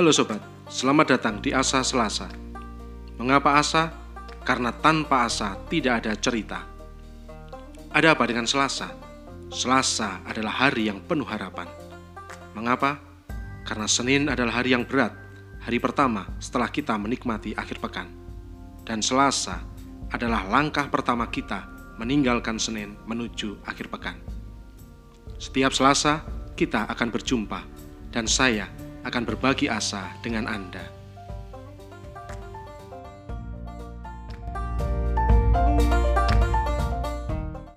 Halo sobat, selamat datang di Asa Selasa. Mengapa asa? Karena tanpa asa tidak ada cerita. Ada apa dengan Selasa? Selasa adalah hari yang penuh harapan. Mengapa? Karena Senin adalah hari yang berat, hari pertama setelah kita menikmati akhir pekan. Dan Selasa adalah langkah pertama kita meninggalkan Senin menuju akhir pekan. Setiap Selasa kita akan berjumpa dan saya akan berbagi asa dengan Anda.